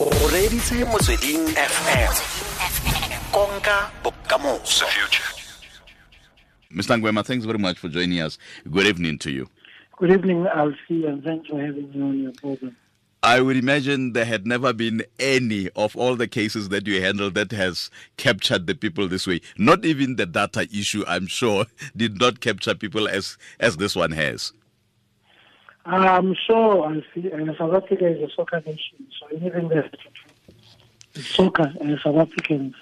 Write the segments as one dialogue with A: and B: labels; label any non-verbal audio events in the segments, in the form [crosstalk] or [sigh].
A: o reditse motsweding fm konka bokamoso
B: Mr. Ngwema, thanks very much for joining us. Good evening to you.
C: Good evening, Alfie, and thanks for having me on your program.
B: I would imagine there had never been any of all the cases that you handled that has captured the people this way. Not even the data issue, I'm sure, [laughs] did not capture people as as this one has.
C: I'm sure uh, South Africa is a soccer nation, so anything that soccer, uh, South Africans,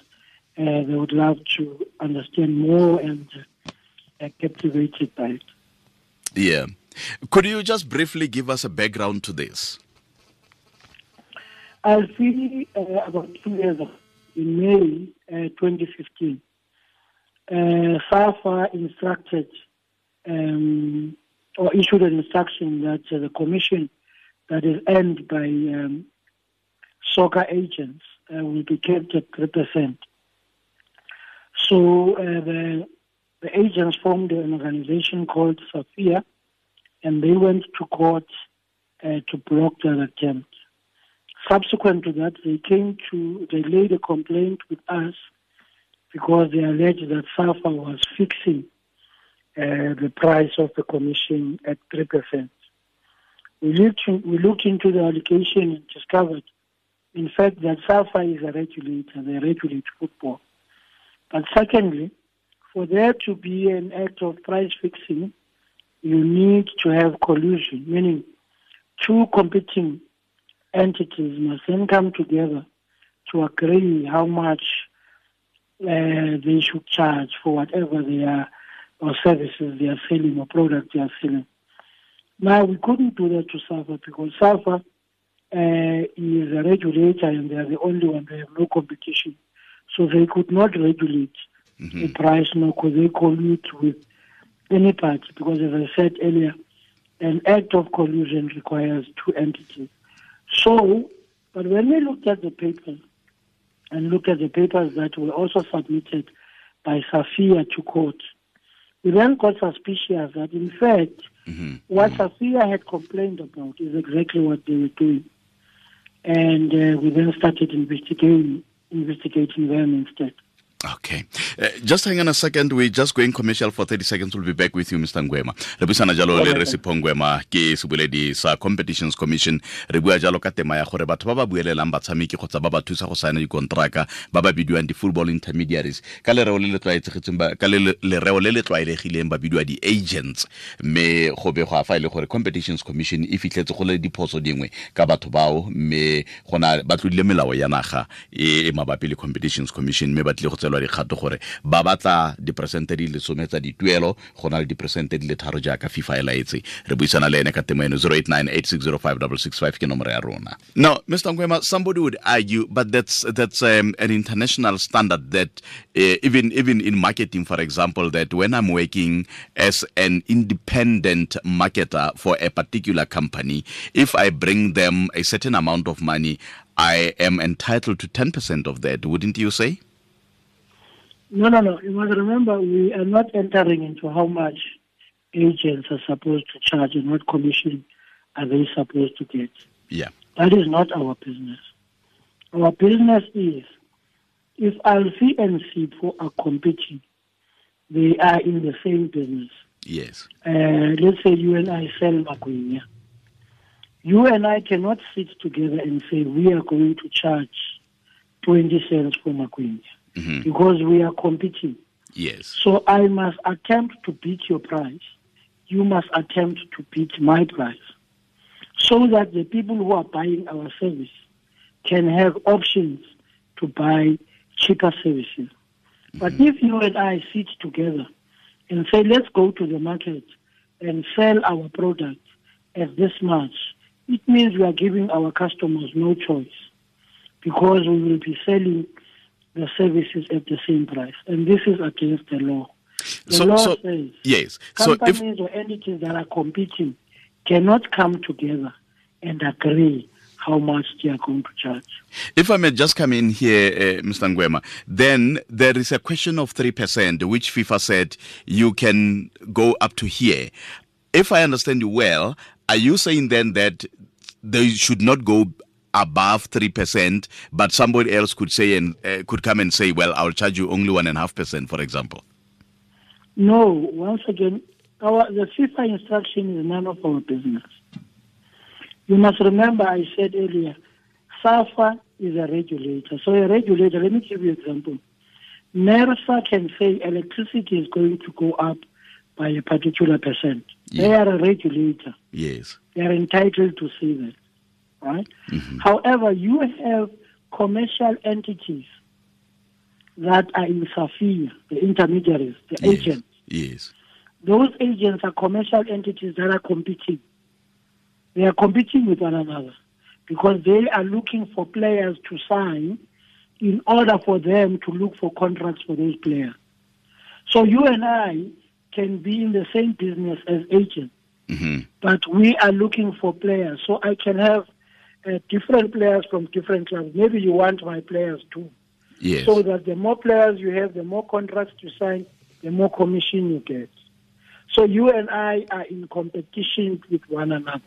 C: uh, they would love to understand more and uh, captivated by it.
B: Yeah. Could you just briefly give us a background to this?
C: Alfie, uh, about two years ago, in May uh, 2015, uh, SAFA instructed um, or issued an instruction that uh, the commission that is earned by um, soccer agents uh, will be kept at 3%. So uh, the, the agents formed an organization called SAFIA and they went to court uh, to block that attempt. Subsequent to that, they came to, they laid a complaint with us because they alleged that SAFA was fixing the price of the commission at 3%. We looked, we looked into the allegation and discovered, in fact, that SAFA is a regulator, they regulate football. But secondly, for there to be an act of price fixing, you need to have collusion, meaning two competing entities must then come together to agree how much uh, they should charge for whatever they are or services they are selling or products they are selling. Now we couldn't do that to SAFA because SAFA uh, is a regulator and they are the only one. They have no competition, so they could not regulate mm-hmm. the price nor could they collude with any party because, as I said earlier, an act of collusion requires two entities. So, but when we looked at the papers and looked at the papers that were also submitted by SAFIA to court, we then got suspicious that, in fact, mm-hmm. what mm-hmm. SAFIA had complained about is exactly what they were doing. And uh, we then started investigating, investigating them instead.
B: Okay. Uh, just hang on a second. We're just going commercial for 30 seconds. We'll be back with you, Mr. Ngwema. Re buisana jalo le Resipo Ngwema ke seboledi sa Competitions Commission. Re bua jalo ka tema ya gore batho ba ba buelelang batshameki kgotsa ba ba thusa go saena dikontraka ba ba bidiwang di-football intermediaries ka lereo le le tlwaetsegetseng ka lereo le le tlwaelegileng ba bidiwa di-agents mme go be go a fa e le gore Competitions Commission e fitlhetse go le diphoso dingwe ka batho bao mme gona ba tlodile melao ya naga e mabapi le Competitions Commission mme ba tlile go tselwa dikgato gore ba batla diperesente di tsa dituelo go na le diperesente di le tharo jaaka fifa e laetse. Re buisana le ene ka temo eno 0898605665 ke nomoro ya rona. Now mr ngwema somebody would argue but that's that's um, an international standard that uh, even even in marketing for example that when i'm working as an independent marketer for a particular company if i bring them a certain amount of money i am entitled to 10% of that wouldn't you say
C: no, no, no. You must remember, we are not entering into how much agents are supposed to charge and what commission are they supposed to get.
B: Yeah.
C: That is not our business. Our business is if Alfie and Sipho are competing, they are in the same business.
B: Yes.
C: Uh, let's say you and I sell magwinya. You and I cannot sit together and say we are going to charge 20 cents for magwinya mm-hmm. because we are competing.
B: Yes.
C: So I must attempt to beat your price. You must attempt to beat my price. So that the people who are buying our service can have options to buy cheaper services. Mm-hmm. But if you and I sit together and say, let's go to the market and sell our product at this much, it means we are giving our customers no choice because we will be selling the services at the same price. And this is against the law. The
B: so,
C: law
B: so,
C: says
B: yes.
C: companies
B: so if,
C: or entities that are competing cannot come together and agree how much they are going to charge.
B: If I may just come in here, uh, Mr. Ngwema, then there is a question of 3%, which FIFA said you can go up to here. If I understand you well, are you saying then that they should not go above 3%, but somebody else could say and uh, could come and say, well, I'll charge you only 1.5%, for example?
C: No, once again, our the FIFA instruction is none of our business. You must remember, I said earlier, SAFA is a regulator. So a regulator, let me give you an example. NERSA can say electricity is going to go up by a particular percent.
B: Yeah.
C: They are a regulator.
B: Yes.
C: They are entitled to say that, right?
B: Mhm.
C: However, you have commercial entities that are in SAFIA, the intermediaries, the
B: Yes.
C: agents.
B: Yes.
C: Those agents are commercial entities that are competing. They are competing with one another because they are looking for players to sign in order for them to look for contracts for those players. So you and I can be in the same business as agents,
B: hmm
C: but we are looking for players. So I can have uh, different players from different clubs. Maybe you want my players too.
B: Yes.
C: So that the more players you have, the more contracts you sign, the more commission you get. So you and I are in competition with one another.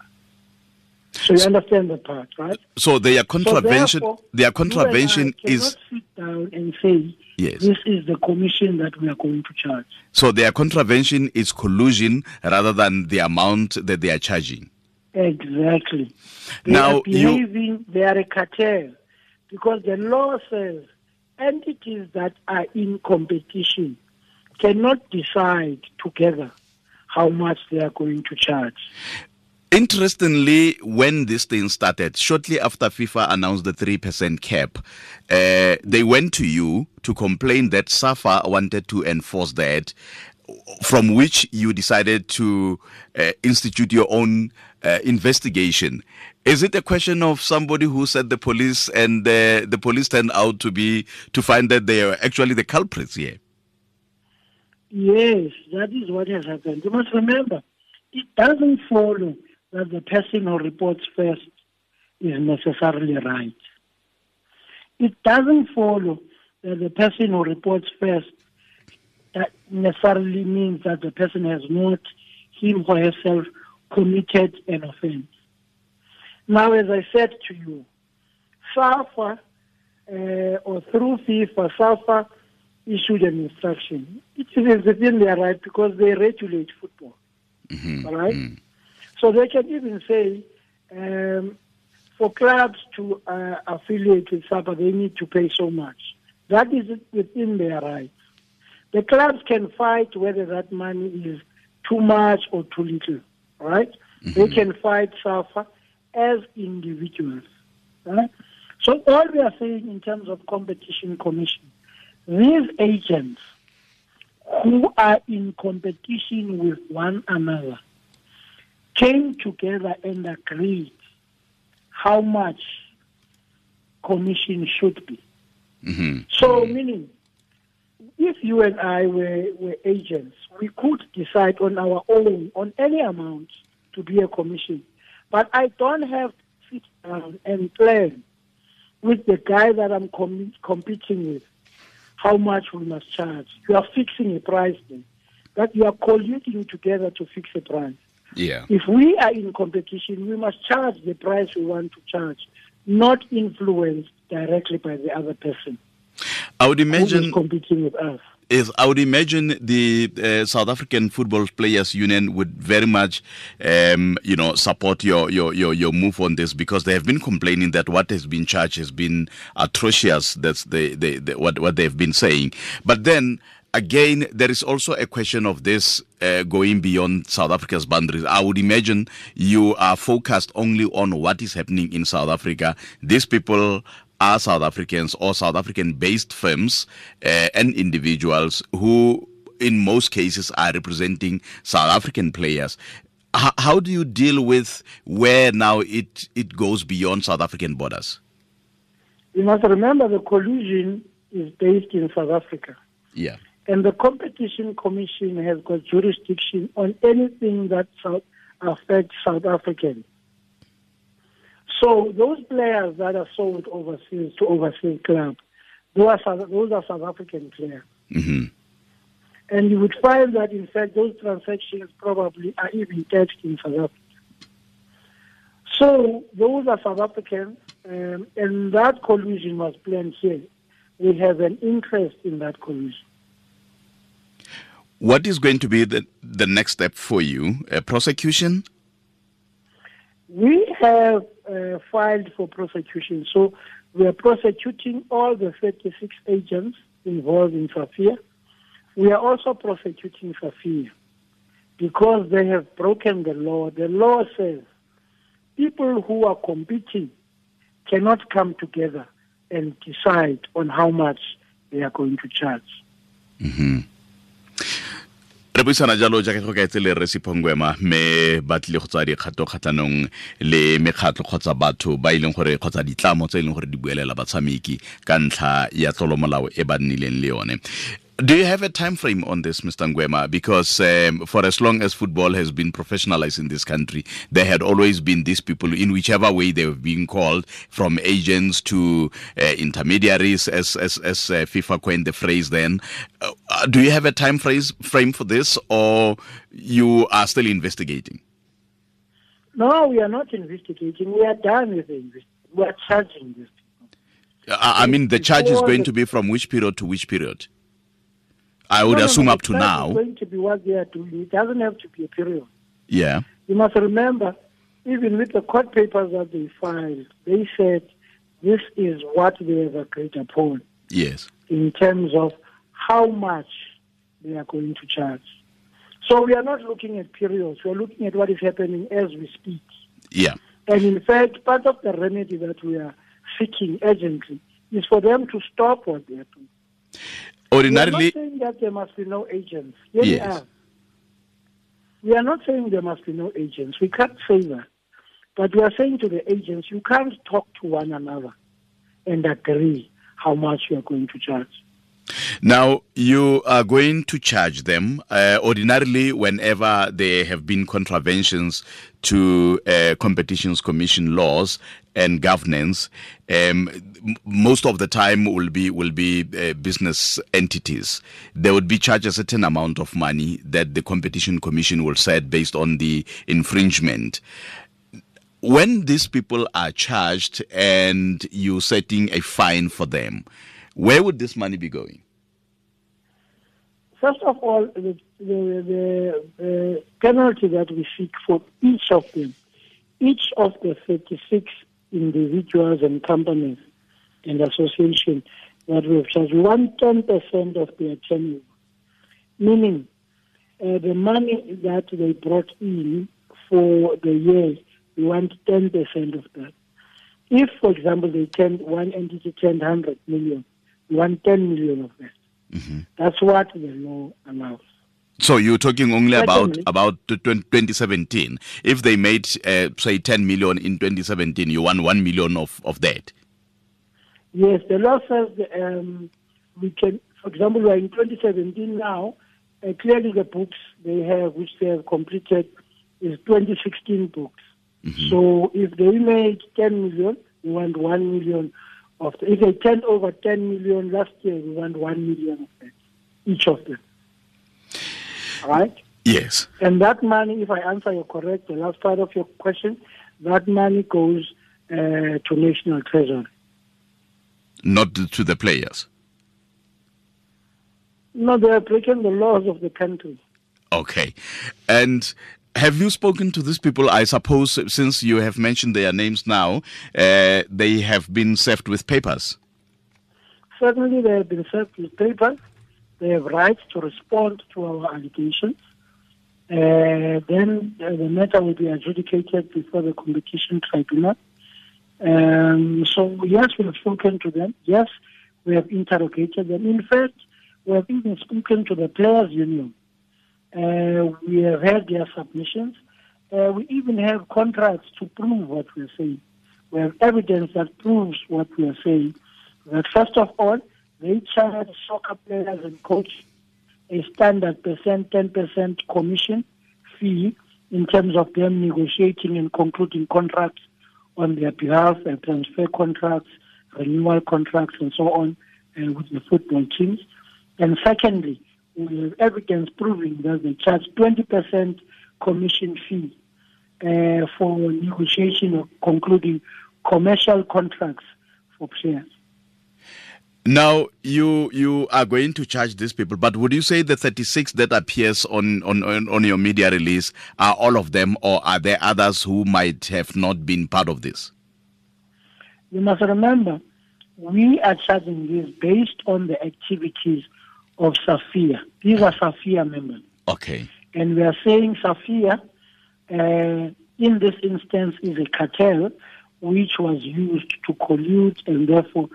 C: So you understand the part, right?
B: So their contravention,
C: therefore,
B: their
C: you and I
B: contravention is
C: sit down and say
B: yes.
C: this is the commission that we are going to charge.
B: So their contravention is collusion rather than the amount that they are charging.
C: Exactly. They
B: Now,
C: are
B: you-
C: behaving, they are a cartel because the law says entities that are in competition cannot decide together how much they are going to charge.
B: Interestingly, when this thing started, shortly after FIFA announced the 3% cap, uh, they went to you to complain that SAFA wanted to enforce that, from which you decided to uh, institute your own uh, investigation. Is it a question of somebody who said the police and uh, the police turned out to be to find that they are actually the culprits here?
C: Yes, that is what has happened. You must remember, it doesn't follow that the person who reports first is necessarily right. It doesn't follow that the person who reports first that necessarily means that the person has not him or herself committed an offense. Now, as I said to you, SAFA uh, or through FIFA, SAFA issued an instruction. It is within their right because they regulate football.
B: Mhm,
C: All right?
B: mm.
C: So they can even say um, for clubs to uh, affiliate with SAFA, they need to pay so much. That is within their rights. The clubs can fight whether that money is too much or too little. Right? They can fight SAFA as individuals. Right? So all we are saying in terms of competition commission, these agents who are in competition with one another came together and agreed how much commission should be.
B: Mhm.
C: So, meaning, if you and I were, were agents, we could decide on our own on any amount to be a commission. But I don't have to sit down and plan with the guy that I'm com- competing with how much we must charge. You are fixing a price then. That you are colluding together to fix a price.
B: Yeah.
C: If we are in competition, we must charge the price we want to charge, not influenced directly by the other person
B: I would imagine
C: is competing with us.
B: is I would imagine the uh, South African Football Players Union would very much, um, you know, support your, your your your move on this because they have been complaining that what has been charged has been atrocious. That's the, the, the what what they've been saying. But then again, there is also a question of this uh, going beyond South Africa's boundaries. I would imagine you are focused only on what is happening in South Africa. These people are South Africans or South African based firms uh, and individuals who, in most cases, are representing South African players. H- how do you deal with where now it, it goes beyond South African borders?
C: You must remember the collusion is based in South Africa.
B: Yeah.
C: And the Competition Commission has got jurisdiction on anything that South, affects South Africans. So those players that are sold overseas to overseas clubs, those are, South- those are South African players.
B: hmm
C: And you would find that, in fact, those transactions probably are even taxed in South Africa. So those are South Africans um, and that collusion was planned here. We have an interest in that collusion.
B: What is going to be the, the next step for you? A prosecution?
C: We have uh, filed for prosecution. So we are prosecuting all the 36 agents involved in Safia. We are also prosecuting Safia because they have broken the law. The law says people who are competing cannot come together and decide on how much they are going to charge.
B: Re buisana jalo jaaka go kaetse le resiphongwema mme ba tlile go tsaya dikgato kgatlhanong le mekgatlho kgotsa batho ba ileng leng gore kgotsa ditlamo tse e leng gore di buelela batshameki ka ntlha ya tlolomolao e ba nnileng le yone Do you have a time frame on this, Mr. Ngwema? Because um, for as long as football has been professionalized in this country, there had always been these people, in whichever way they have been called, from agents to uh, intermediaries, as as, as uh, FIFA coined the phrase. Then, uh, uh, do you have a time phrase frame for this, or you are still investigating?
C: No, we are not investigating. We are done with the investigation. We are charging these people.
B: I, I mean, the charge is going to be from which period to which period? I would
C: No,
B: assume
C: no,
B: up to now.
C: going to be what they are doing. It doesn't have to be a period.
B: Yeah.
C: You must remember, even with the court papers that they filed, they said this is what they have agreed upon
B: Yes.
C: in terms of how much they are going to charge. So we are not looking at periods. We are looking at what is happening as we speak.
B: Yeah.
C: And in fact, part of the remedy that we are seeking urgently is for them to stop what they are doing. We are not saying that there must be no agents. We
B: Yes.
C: are. We are not saying there must be no agents. We can't say that. But we are saying to the agents, you can't talk to one another and agree how much you are going to charge.
B: Now, you are going to charge them. Uh, ordinarily, whenever there have been contraventions to uh, competitions commission laws and governance, um, most of the time will be will be uh, business entities. They would be charged a certain amount of money that the competition commission will set based on the infringement. When these people are charged and you're setting a fine for them, where would this money be going?
C: First of all, the, the, the penalty that we seek for each of them, each of the 36 individuals and companies and associations that we have charged, we 10% of their turnover, meaning uh, the money that they brought in for the year, we want 10% of that. If, for example, they turned one entity turned 100 million, we want 10 million of that. That's what the law allows.
B: So you're talking only about about 2017. If they made uh, say 10 million in 2017, you want 1 million of of that.
C: Yes, the law says um, we can, for example, we are in 2017 now. Uh, clearly, the books they have, which they have completed, is 2016 books. So if they made 10 million, we want 1 million of the, If they turned over 10 million last year, we want 1 million of that, each of them. All right?
B: Yes.
C: And that money, if I answer you correct, the last part of your question, that money goes uh, to National Treasury.
B: Not to the players.
C: No, they are breaking the laws of the country.
B: Okay. And have you spoken to these people? I suppose since you have mentioned their names now, uh, they have been served with papers.
C: Certainly, they have been served with papers. They have rights to respond to our allegations. Uh, then uh, the matter will be adjudicated before the competition tribunal. Um, so, yes, we have spoken to them. Yes, we have interrogated them. In fact, we have even spoken to the players' union. Uh, we have had their submissions. Uh, we even have contracts to prove what we are saying. We have evidence that proves what we are saying. That first of all, they charge soccer players and coaches a standard percent, 10% commission fee in terms of them negotiating and concluding contracts on their behalf, uh, transfer contracts, renewal contracts, and so on uh, with the football teams. And secondly, we have evidence proving that they charge 20% commission fee uh, for negotiation or concluding commercial contracts for players.
B: Now you you are going to charge these people, but would you say the 36 that appears on, on, on, on your media release are all of them, or are there others who might have not been part of this?
C: You must remember, we are charging this based on the activities of Safia. These are Safia members.
B: Okay.
C: And we are saying Safia, uh, in this instance, is a cartel which was used to collude and therefore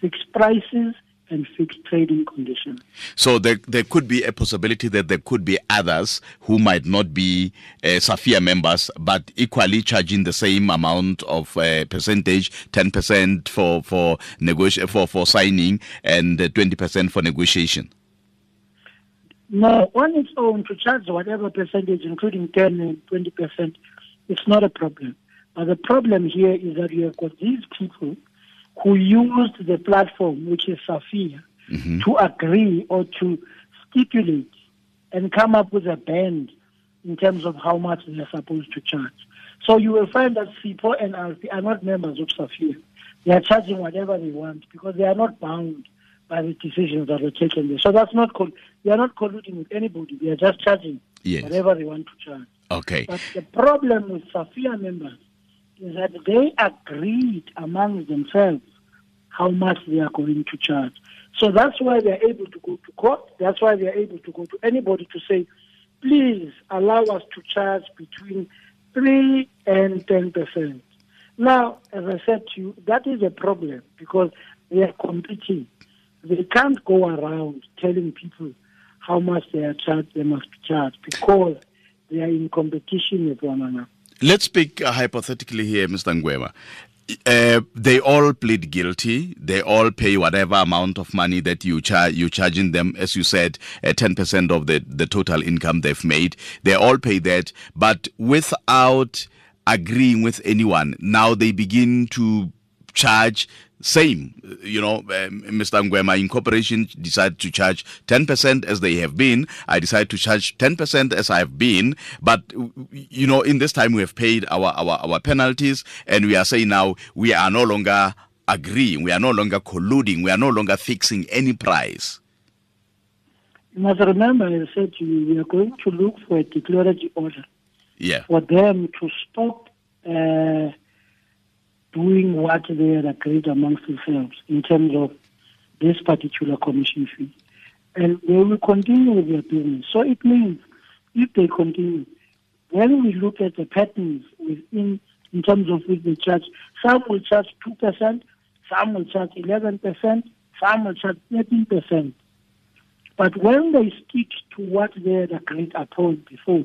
C: fix prices and fix trading conditions.
B: So there, there could be a possibility that there could be others who might not be uh, Safia members, but equally charging the same amount of uh, percentage, 10% for for negoti- for for signing and uh, 20% for negotiation.
C: No, on its own, to charge whatever percentage, including 10 and 20%, it's not a problem. But the problem here is that you have got these people who used the platform, which is Safia,
B: Mm-hmm.
C: to agree or to stipulate and come up with a band in terms of how much they're supposed to charge. So you will find that Sipho and RP are not members of Safia. They are charging whatever they want because they are not bound by the decisions that were taken there. So that's not, they are not colluding with anybody. They are just charging
B: Yes.
C: whatever they want to charge.
B: Okay.
C: But the problem with Safia members is that they agreed among themselves how much they are going to charge. So that's why they're able to go to court. That's why they're able to go to anybody to say, please allow us to charge between 3 and 10%. Now, as I said to you, that is a problem because they are competing. They can't go around telling people how much they are charged, they must charge because they are in competition with one another.
B: Let's speak uh, hypothetically here, Mr. Ngwema. Uh, they all plead guilty. They all pay whatever amount of money that you charge. You charging them, as you said, ten percent of the the total income they've made. They all pay that, but without agreeing with anyone. Now they begin to charge same you know um, mr ngwema incorporation decided to charge 10% as they have been. I decided to charge 10% as i have been. But you know in this time we have paid our our our penalties and we are saying now we are no longer agreeing we are no longer colluding we are no longer fixing any price.
C: You must remember, I said to you, we are going to look for a declaratory order.
B: Yeah.
C: For them to stop uh, doing what they had agreed amongst themselves in terms of this particular commission fee. And they will continue with their business. So it means if they continue, when we look at the patterns within in terms of which they charge, some will charge 2%, some will charge 11%, some will charge 13%. But when they stick to what they had agreed upon before,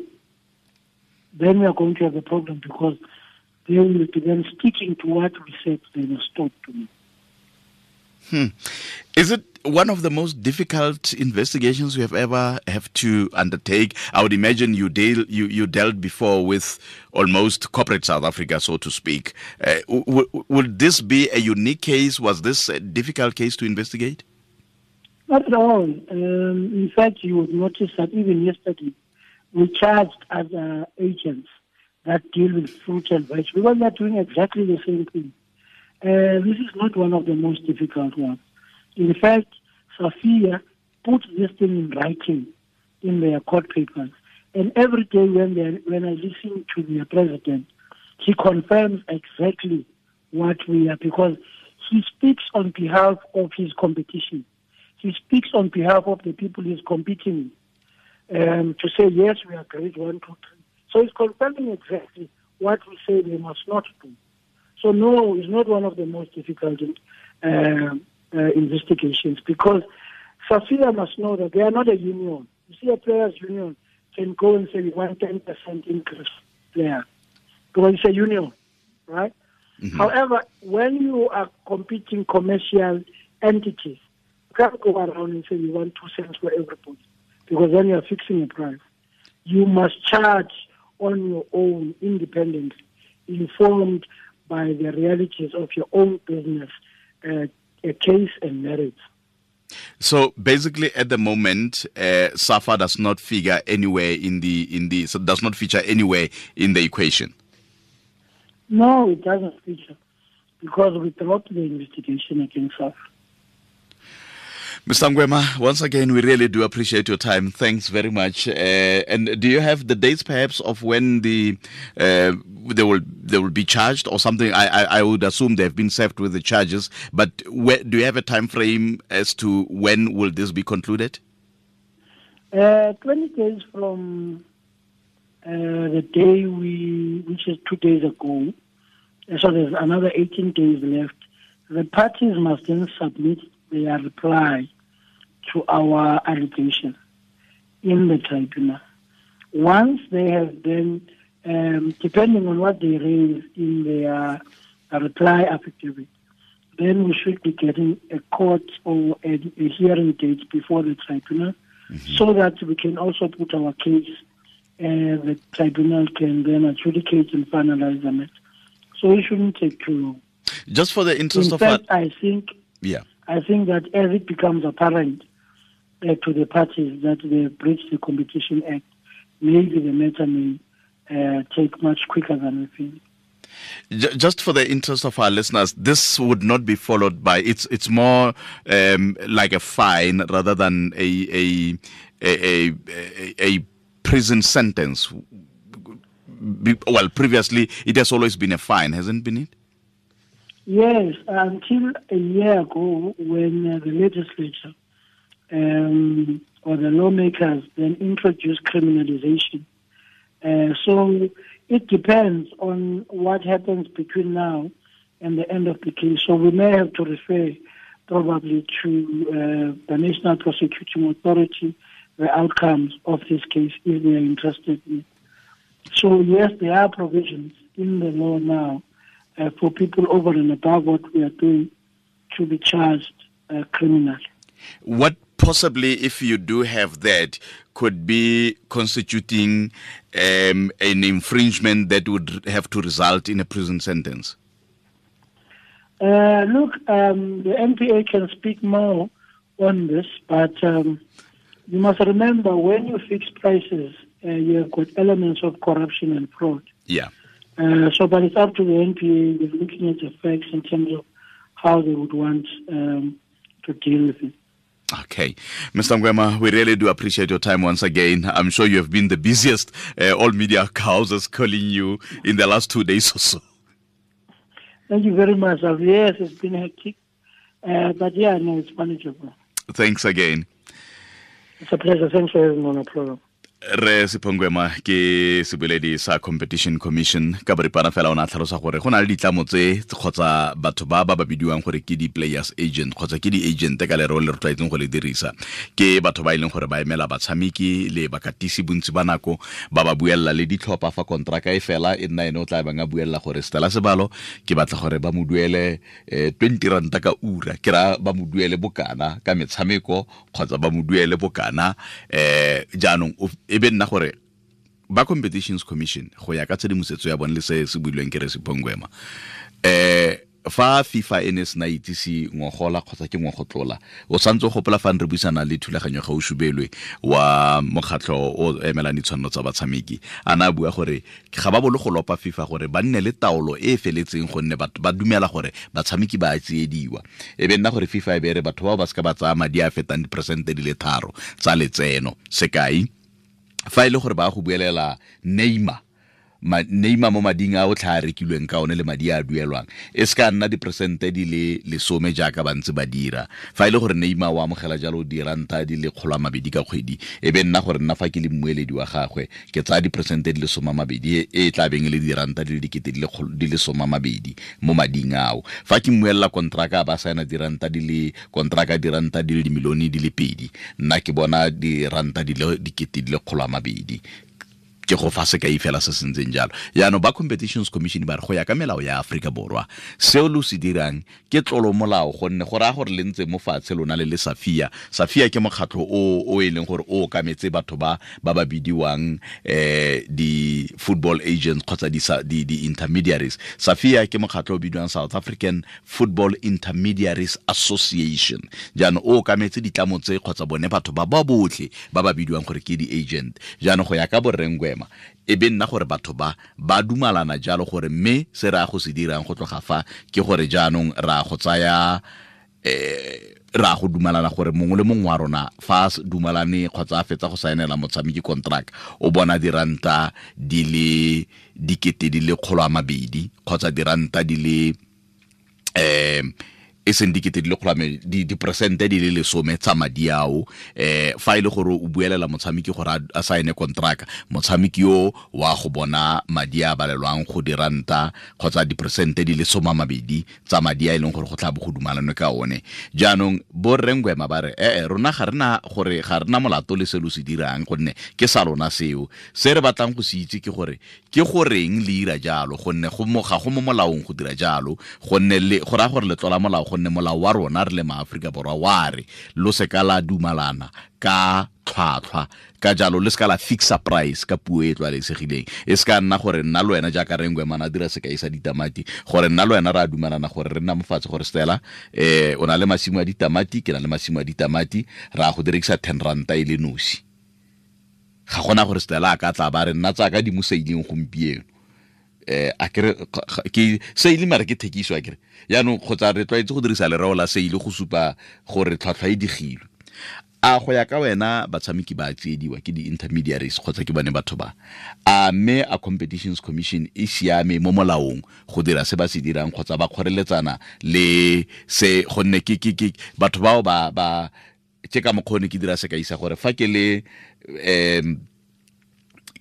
C: then we are going to have a problem because then sticking to what we said they will stop doing.
B: Is it one of the most difficult investigations you have ever have to undertake? I would imagine you deal you, you dealt before with almost corporate South Africa, so to speak. Uh, w- w- would this be a unique case? Was this a difficult case to investigate?
C: Not at all. Um, in fact, you would notice that even yesterday, we charged other agents that deal with fruit and veg because they're doing exactly the same thing. Uh, this is not one of the most difficult ones. In fact, Safia put this thing in writing in their court papers. And every day when, they when I listen to their president, he confirms exactly what we are, because he speaks on behalf of his competition. He speaks on behalf of the people he's competing um, to say, yes, we agreed, one, two, three. So it's confirming exactly what we say they must not do. So no, it's not one of the most difficult uh, uh, investigations because Safia must know that they are not a union. You see, a players' union can go and say we want 10% increase there because it's a union, right? However, when you are competing commercial entities, you can't go around and say you want two cents for everybody because then you are fixing a price. You must charge on your own independently, informed by the realities of your own business, uh, a case and merits.
B: So basically, at the moment, uh, SAFA does not figure anywhere in the in the so does not feature anywhere in the equation.
C: No, it doesn't feature. because we dropped the investigation against us.
B: Mr. Ngwema, once again, we really do appreciate your time. Thanks very much. Uh, and do you have the dates, perhaps, of when the uh, they will they will be charged or something? I, I, I would assume they have been served with the charges, but where, do you have a time frame as to when will this be concluded?
C: Uh, 20 days from uh, the day we, which is two days ago, uh, so there's another 18 days left. The parties must then submit their reply to our allegation in the tribunal. Once they have then, um, depending on what they raise in their uh, reply affidavit, then we should be getting a court or a, a hearing date before the tribunal so that we can also put our case and the tribunal can then adjudicate and finalize the matter. So it shouldn't take too long.
B: Just for the interest
C: In
B: of
C: fact, I think
B: yeah.
C: I think that as it becomes apparent uh, to the parties that they have breached the Competition Act, maybe the matter may uh, take much quicker than we think.
B: Just for the interest of our listeners, this would not be followed by it's it's more um, like a fine rather than a a a, a, a prison sentence. Well, previously it has always been a fine, hasn't been it?
C: Yes, until a year ago, when uh, the legislature um, or the lawmakers then introduce criminalization. Uh, so it depends on what happens between now and the end of the case. So we may have to refer probably to uh, the National Prosecuting Authority the outcomes of this case if they are interested in it. So yes, there are provisions in the law now uh, for people over and above what we are doing to be charged uh, criminally.
B: What possibly, if you do have that, could be constituting um, an infringement that would have to result in a prison sentence?
C: Uh, look, um, the NPA can speak more on this, but um, you must remember when you fix prices, uh, you have got elements of corruption and fraud.
B: Yeah.
C: Uh, so, but it's up to the NPA. They're looking at the facts in terms of how they would want um, to deal with it.
B: Okay. Mr. Ngwema, we really do appreciate your time once again. I'm sure you have been the busiest, uh, all media houses calling you in the last two days or so.
C: Thank you very much. Yes, it's been hectic, uh, but yeah, no, it's manageable.
B: Thanks again.
C: It's a pleasure. Thanks for having me on the program.
B: Re sephongwema ke seboledi sa competition commission. Ka boripana fela o ne a tlhalosa gore go na le ditlamo tse kgotsa batho ba ba ba bidiwang gore ke di-players agent kgotsa ke di-agent ka lereo le re tlwaetseng go le dirisa. Ke batho ba e leng gore ba emela batshameki le bakatisi bontsi ba nako ba ba buelela le ditlhopha fa kontraka e fela e nna ene o tla bang a buelela gore stela sebalo ke batla gore ba mo duele twenty 20 ranta ka ura. Ke ra ba mo duele bokana ka metshameko kgotsa ba mo duele bokana um jaanong e be nna gore ba competitions commission go ya ka tshedimosetso ya bone le se se builweng ke re sepongwema eh fa fifa e ne se na itsise ngogola kgotsa ke ngogotlola o santse o gopola fa re buisana le thulaganyo ga o subelwe wa mokgatlho o emelang ditshwanelo tsa batshameki. A na bua gore ga ba bolo go lopa fifa gore ba nne le taolo e e feletseng gonne batho ba dumela gore batshameki ba tsiediwa. E be nna gore fifa e bere batho bao ba seka ba tsaya madi a a fetang diperesente di le tharo tsa letseno sekai fa e le gore ba go buelela neymar ma, neymar mo mading a o tlha a rekilweng ka one le madi a duelwang. E se ka nna diperesente di le lesome jaaka bantse ba dira. Fa e le gore neima o amogela jalo diranta di le kgolo a mabedi ka kgwedi e be nna gore nna fa ke le mmueledi wa gagwe ke tsaya diperesente di le some mabedi e e tla beng e le diranta di le dikete di le mabedi mo mading ao. Fa ke mmuelela kontraka ba saena diranta di le kontraka diranta di le dimilione di le pedi nna ke bona diranta di le dikete di le kgolo mabedi ke go fa sekai fela se se ntseng jalo. Yaanong ba competitions commission ba re go ya ka melao ya aforika borwa. Seo lo se dirang ke tlolomolao gonne go raya gore le ntse mo fatshe lona le le safia. Safia ke mokgatlho o o e leng gore o okametse batho ba ba ba bidiwang eh di-football agents kgotsa di, sa- di, di intermediaries. Safia ke mokgatlho o bidiwang south african football intermediaries association. Jaanong o okametse ditlamo tse kgotsa bone batho ba ba botlhe ba ba bidiwang gore ke di-agent. Jaanong go ya ka borrengwema ngwema e be nna gore batho ba ba dumalana jalo gore mme se re a go se dirang go tloga fa ke gore jaanong ra go tsaya eh ra go dumalana gore mongwe le mongwe wa rona fa a dumalane kgotsa a fetsa go saenela motshameki contract o bona diranta di le dikete di le kgolo a mabedi kgotsa diranta di le um e seng dikete di le kgolame diperesente di le lesome tsa madi ao um fa e le gore o buelela motshameki gore a saene contract motshameki yo wa go bona madi a balelwang go diranta kgotsa diperesente di le soma mabedi tsa madi a e leng gore go tla bo go dumalanwe ka one. Jaanong bo rrengwema ba re ee rona ga rena gore ga rena molato le selo se dirang gonne ke sa lona seo. Se re batlang go se itse ke gore ke goreng le ira jalo gonne ga go mo molaong go dira jalo gonne go raya gore letlola molao gonne molao wa rona re le maaforika borwa wa re. Lo se ka la dumalana ka tlhwatlhwa. Ka jalo le se ka la fixa price ka puo e tlwaelesegileng. E se ka nna gore nna le wena jaaka rengwe mana dira sekai sa ditamati. Gore nna le wena re a dumelana gore re nna mofatshe gore stela um o na le masimo a ditamati ke na le masimo a ditamati re a go direkisa ten ranta e le nosi ga gona gore stela a ka tla ba re nna tsaka di mo saileng gompieno eh akere kere ke seile mare ke thekiso akere kere. Yaanong kgotsa re tlwaetse go dirisa lereo la seile go supa gore tlhwatlhwa e digilwe. A go ya ka wena batshameki ba tsiediwa ke di-intermediaries kgotsa ke bone batho ba. A mme a competitions commission e siame mo molaong go dira se ba se dirang kgotsa ba kgoreletsana le se gonne ke batho bao ba ba ke ka mokgone ke dira se ka isa gore fa ke le um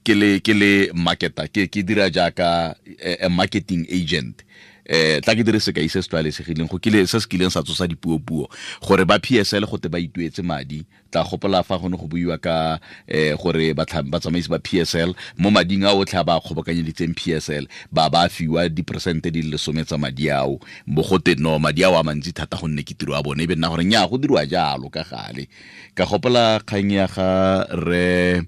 B: ke le ke le marketa ke ke dira jaaka a marketing agent. Eh tla ke dire sekai se se tlwaelesegileng go kile se se kileng sa tsosa dipuo-puo. Gore ba PSL go te ba ituetse madi tla gopola fa gone go buiwa ka eh gore batsamaisi ba PSL mo mading a otlhe a ba kgobokanyeditseng PSL ba ba fiwa diperesente di lesome tsa madi ao. Bo gote no madi ao a mantsi thata gonne ke tiro ya bone e be nna gore nya go dirwa jalo ka gale. Ka gopola kgang ya ga re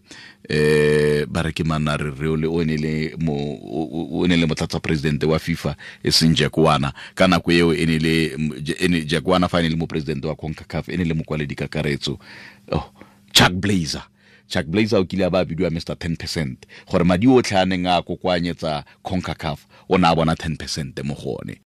B: eh ba re ke mana re o ne le mo o ne le motlatsa president wa FIFA e seng Jekwana ka nako eo e ne le ene Jekwana fa ne le mo president wa CONCACAF ene le mokwaledi kakaretso. Oh Chuck Blazer. Chuck Blazer o kile ba bidiwa Mr 10% gore madi otlhe a neng a kokoanyetsa CONCACAF o na bona 10% mo gone